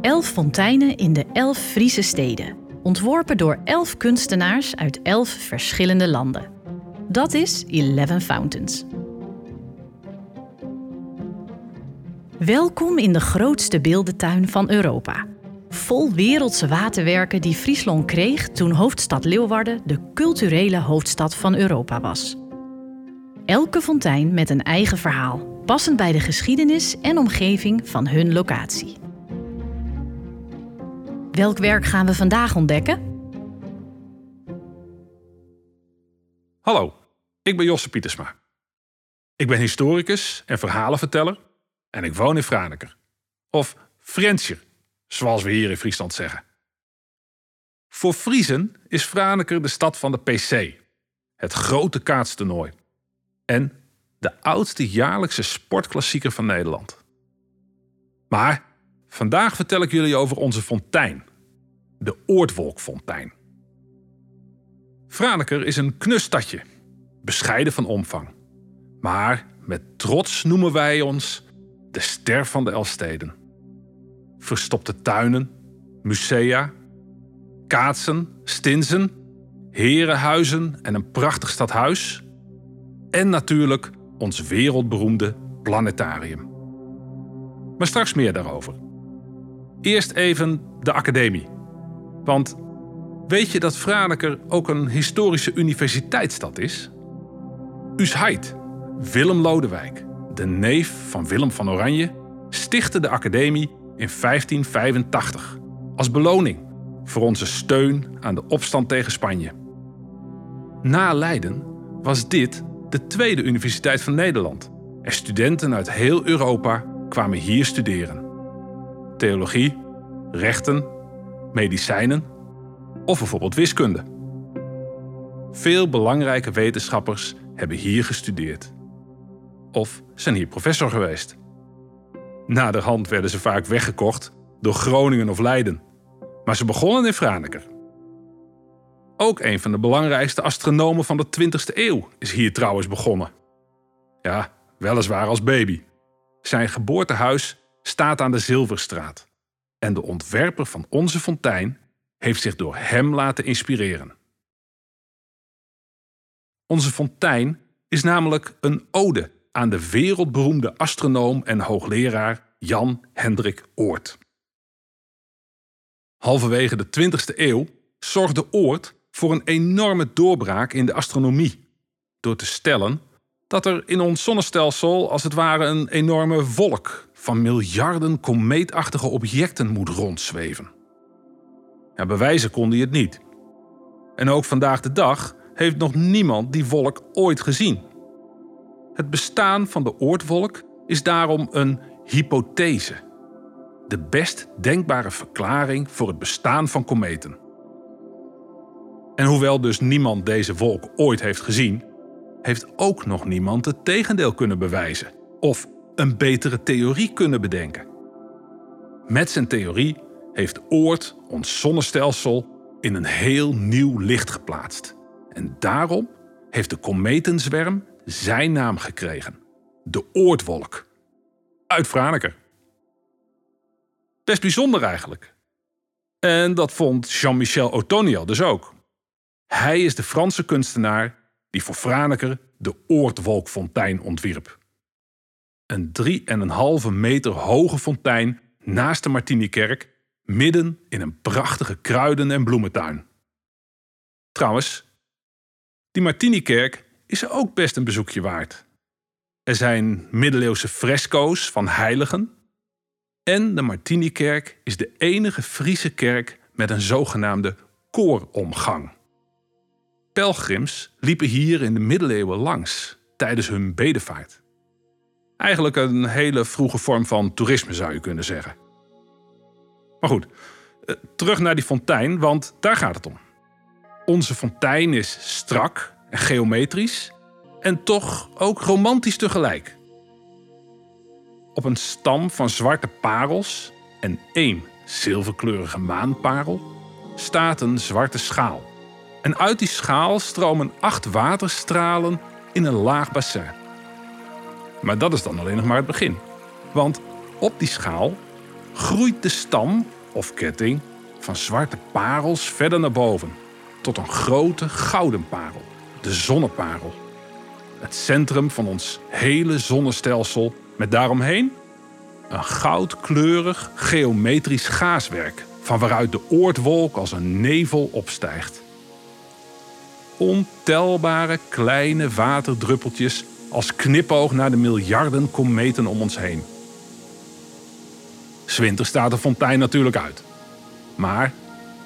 Elf fonteinen in de elf Friese steden. Ontworpen door elf kunstenaars uit elf verschillende landen. Dat is Eleven Fountains. Welkom in de grootste beeldentuin van Europa. Vol wereldse waterwerken die Friesland kreeg toen hoofdstad Leeuwarden de culturele hoofdstad van Europa was. Elke fontein met een eigen verhaal, passend bij de geschiedenis en omgeving van hun locatie. Welk werk gaan we vandaag ontdekken? Hallo, ik ben Josse Pietersma. Ik ben historicus en verhalenverteller en ik woon in Franeker. Of Frenscher, zoals we hier in Friesland zeggen. Voor Friesen is Franeker de stad van de PC, het grote kaatstoernooi. En de oudste jaarlijkse sportklassieker van Nederland. Maar vandaag vertel ik jullie over onze fontein, de Oortwolkfontein. Franeker is een knusstadje, bescheiden van omvang. Maar met trots noemen wij ons de ster van de Elsteden. Verstopte tuinen, musea, kaatsen, stinsen, herenhuizen en een prachtig stadhuis. En natuurlijk ons wereldberoemde planetarium. Maar straks meer daarover. Eerst even de academie. Want weet je dat Franeker ook een historische universiteitsstad is? Usheid, Willem Lodewijk, de neef van Willem van Oranje, stichtte de academie in 1585 als beloning voor onze steun aan de opstand tegen Spanje. Na Leiden was dit de tweede universiteit van Nederland en studenten uit heel Europa kwamen hier studeren. Theologie, rechten, medicijnen of bijvoorbeeld wiskunde. Veel belangrijke wetenschappers hebben hier gestudeerd. Of zijn hier professor geweest. Naderhand werden ze vaak weggekocht door Groningen of Leiden. Maar ze begonnen in Franeker. Ook een van de belangrijkste astronomen van de 20e eeuw is hier trouwens begonnen. Ja, weliswaar als baby. Zijn geboortehuis staat aan de Zilverstraat. En de ontwerper van onze fontein heeft zich door hem laten inspireren. Onze fontein is namelijk een ode aan de wereldberoemde astronoom en hoogleraar Jan Hendrik Oort. Halverwege de 20e eeuw zorgde Oort voor een enorme doorbraak in de astronomie, door te stellen dat er in ons zonnestelsel als het ware een enorme wolk van miljarden komeetachtige objecten moet rondzweven. Bewijzen kon hij het niet. En ook vandaag de dag heeft nog niemand die wolk ooit gezien. Het bestaan van de oortwolk is daarom een hypothese. De best denkbare verklaring voor het bestaan van kometen. En hoewel dus niemand deze wolk ooit heeft gezien, heeft ook nog niemand het tegendeel kunnen bewijzen of een betere theorie kunnen bedenken. Met zijn theorie heeft Oort ons zonnestelsel in een heel nieuw licht geplaatst. En daarom heeft de kometenzwerm zijn naam gekregen: de Oortwolk. Uit Franeker. Best bijzonder eigenlijk. En dat vond Jean-Michel Otoniel dus ook. Hij is de Franse kunstenaar die voor Franeker de Oortwolkfontein ontwierp. Een 3,5 meter hoge fontein naast de Martinikerk, midden in een prachtige kruiden- en bloementuin. Trouwens, die Martinikerk is ook best een bezoekje waard. Er zijn middeleeuwse fresco's van heiligen. En de Martinikerk is de enige Friese kerk met een zogenaamde kooromgang. Pelgrims liepen hier in de middeleeuwen langs tijdens hun bedevaart. Eigenlijk een hele vroege vorm van toerisme zou je kunnen zeggen. Maar goed, eh, terug naar die fontein, want daar gaat het om. Onze fontein is strak en geometrisch en toch ook romantisch tegelijk. Op een stam van zwarte parels en één zilverkleurige maanparel staat een zwarte schaal. En uit die schaal stromen acht waterstralen in een laag bassin. Maar dat is dan alleen nog maar het begin. Want Op die schaal groeit de stam of ketting van zwarte parels verder naar boven tot een grote gouden parel, de zonneparel. Het centrum van ons hele zonnestelsel met daaromheen een goudkleurig geometrisch gaaswerk van waaruit de oortwolk als een nevel opstijgt. Ontelbare kleine waterdruppeltjes als knipoog naar de miljarden kometen om ons heen. Zwinter staat de fontein natuurlijk uit. Maar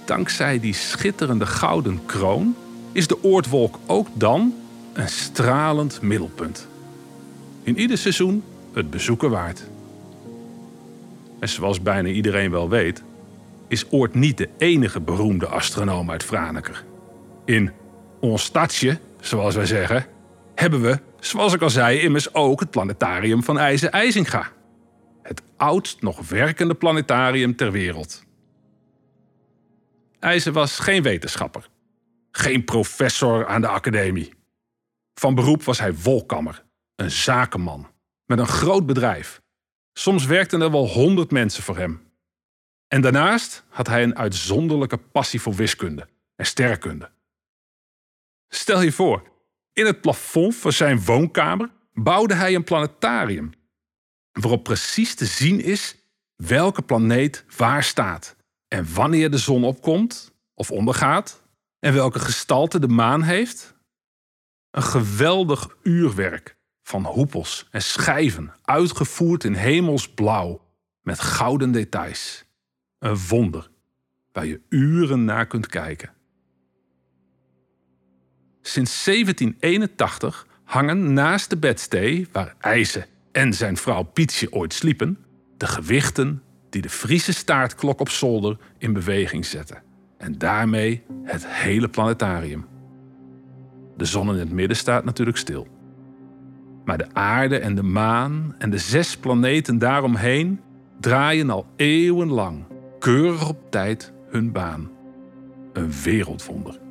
dankzij die schitterende gouden kroon is de oortwolk ook dan een stralend middelpunt. In ieder seizoen het bezoeken waard. En zoals bijna iedereen wel weet, is Oort niet de enige beroemde astronoom uit Franeker. In ons stadje, zoals wij zeggen, hebben we, zoals ik al zei, immers ook het planetarium van IJzer IJzinga. Het oudst nog werkende planetarium ter wereld. IJzer was geen wetenschapper, geen professor aan de academie. Van beroep was hij wolkammer, een zakenman, met een groot bedrijf. Soms werkten er wel honderd mensen voor hem. En daarnaast had hij een uitzonderlijke passie voor wiskunde en sterrenkunde. Stel je voor, in het plafond van zijn woonkamer bouwde hij een planetarium, waarop precies te zien is welke planeet waar staat en wanneer de zon opkomt of ondergaat en welke gestalte de maan heeft. Een geweldig uurwerk van hoepels en schijven, uitgevoerd in hemelsblauw met gouden details. Een wonder waar je uren naar kunt kijken. Sinds 1781 hangen naast de bedstee waar IJzer en zijn vrouw Pietje ooit sliepen, de gewichten die de Friese staartklok op zolder in beweging zetten. En daarmee het hele planetarium. De zon in het midden staat natuurlijk stil. Maar de aarde en de maan en de zes planeten daaromheen draaien al eeuwenlang keurig op tijd hun baan. Een wereldwonder.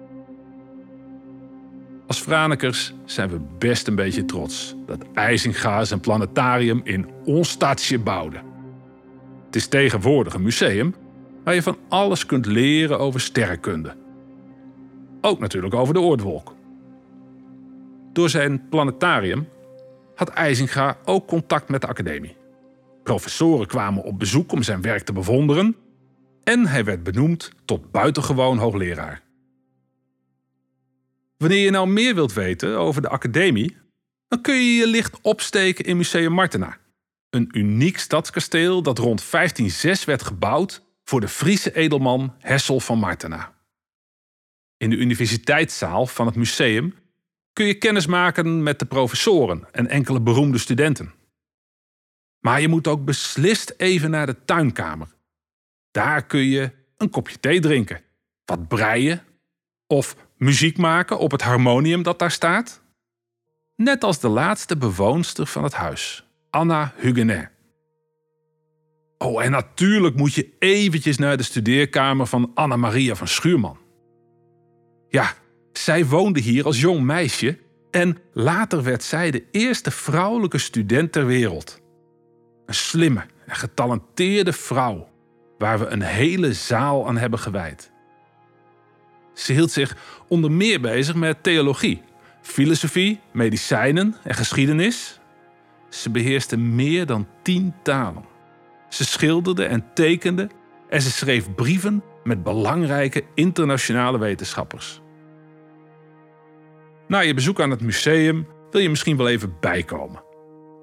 Als Franekers zijn we best een beetje trots dat IJzinga zijn planetarium in ons stadje bouwde. Het is tegenwoordig een museum waar je van alles kunt leren over sterrenkunde. Ook natuurlijk over de oordwolk. Door zijn planetarium had IJzinga ook contact met de academie. Professoren kwamen op bezoek om zijn werk te bewonderen en hij werd benoemd tot buitengewoon hoogleraar. Wanneer je nou meer wilt weten over de academie, dan kun je je licht opsteken in Museum Martena. Een uniek stadskasteel dat rond 1506 werd gebouwd voor de Friese edelman Hessel van Martena. In de universiteitszaal van het museum kun je kennis maken met de professoren en enkele beroemde studenten. Maar je moet ook beslist even naar de tuinkamer. Daar kun je een kopje thee drinken, wat breien of muziek maken op het harmonium dat daar staat. Net als de laatste bewoonster van het huis, Anna Huguenet. Oh, en natuurlijk moet je eventjes naar de studeerkamer van Anna Maria van Schuurman. Ja, zij woonde hier als jong meisje en later werd zij de eerste vrouwelijke student ter wereld. Een slimme en getalenteerde vrouw, waar we een hele zaal aan hebben gewijd. Ze hield zich onder meer bezig met theologie, filosofie, medicijnen en geschiedenis. Ze beheerste meer dan tien talen. Ze schilderde en tekende en ze schreef brieven met belangrijke internationale wetenschappers. Na je bezoek aan het museum wil je misschien wel even bijkomen.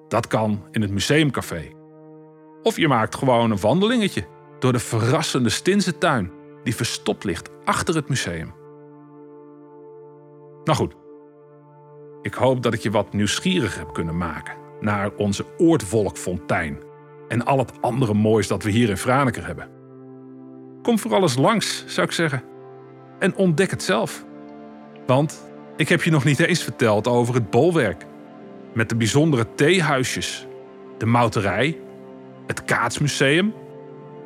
Dat kan in het museumcafé. Of je maakt gewoon een wandelingetje door de verrassende Stinse tuin die verstopt ligt achter het museum. Nou goed, ik hoop dat ik je wat nieuwsgierig heb kunnen maken naar onze oortwolkfontein en al het andere moois dat we hier in Franeker hebben. Kom vooral eens langs, zou ik zeggen. En ontdek het zelf. Want ik heb je nog niet eens verteld over het bolwerk. Met de bijzondere theehuisjes, de mouterij, het kaatsmuseum,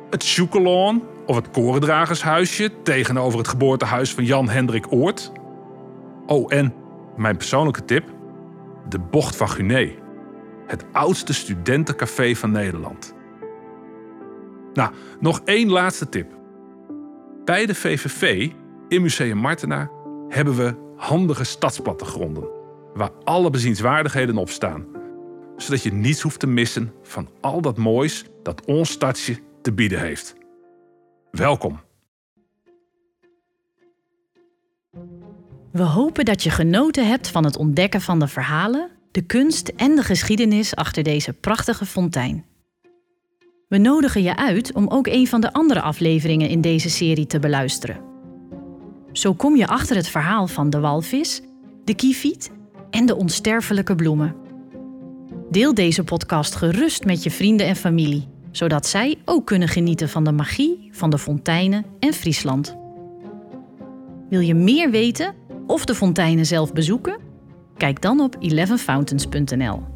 het Sjoekelon of het korendragershuisje tegenover het geboortehuis van Jan Hendrik Oort. Oh, en mijn persoonlijke tip: de Bocht van Guné. Het oudste studentencafé van Nederland. Nou, nog één laatste tip. Bij de VVV in Museum Martena hebben we handige stadsplattegronden waar alle bezienswaardigheden op staan, zodat je niets hoeft te missen van al dat moois dat ons stadje te bieden heeft. Welkom. We hopen dat je genoten hebt van het ontdekken van de verhalen, de kunst en de geschiedenis achter deze prachtige fontein. We nodigen je uit om ook een van de andere afleveringen in deze serie te beluisteren. Zo kom je achter het verhaal van de walvis, de kieviet en de onsterfelijke bloemen. Deel deze podcast gerust met je vrienden en familie, zodat zij ook kunnen genieten van de magie van de fonteinen en Friesland. Wil je meer weten of de fonteinen zelf bezoeken? Kijk dan op 11fountains.nl.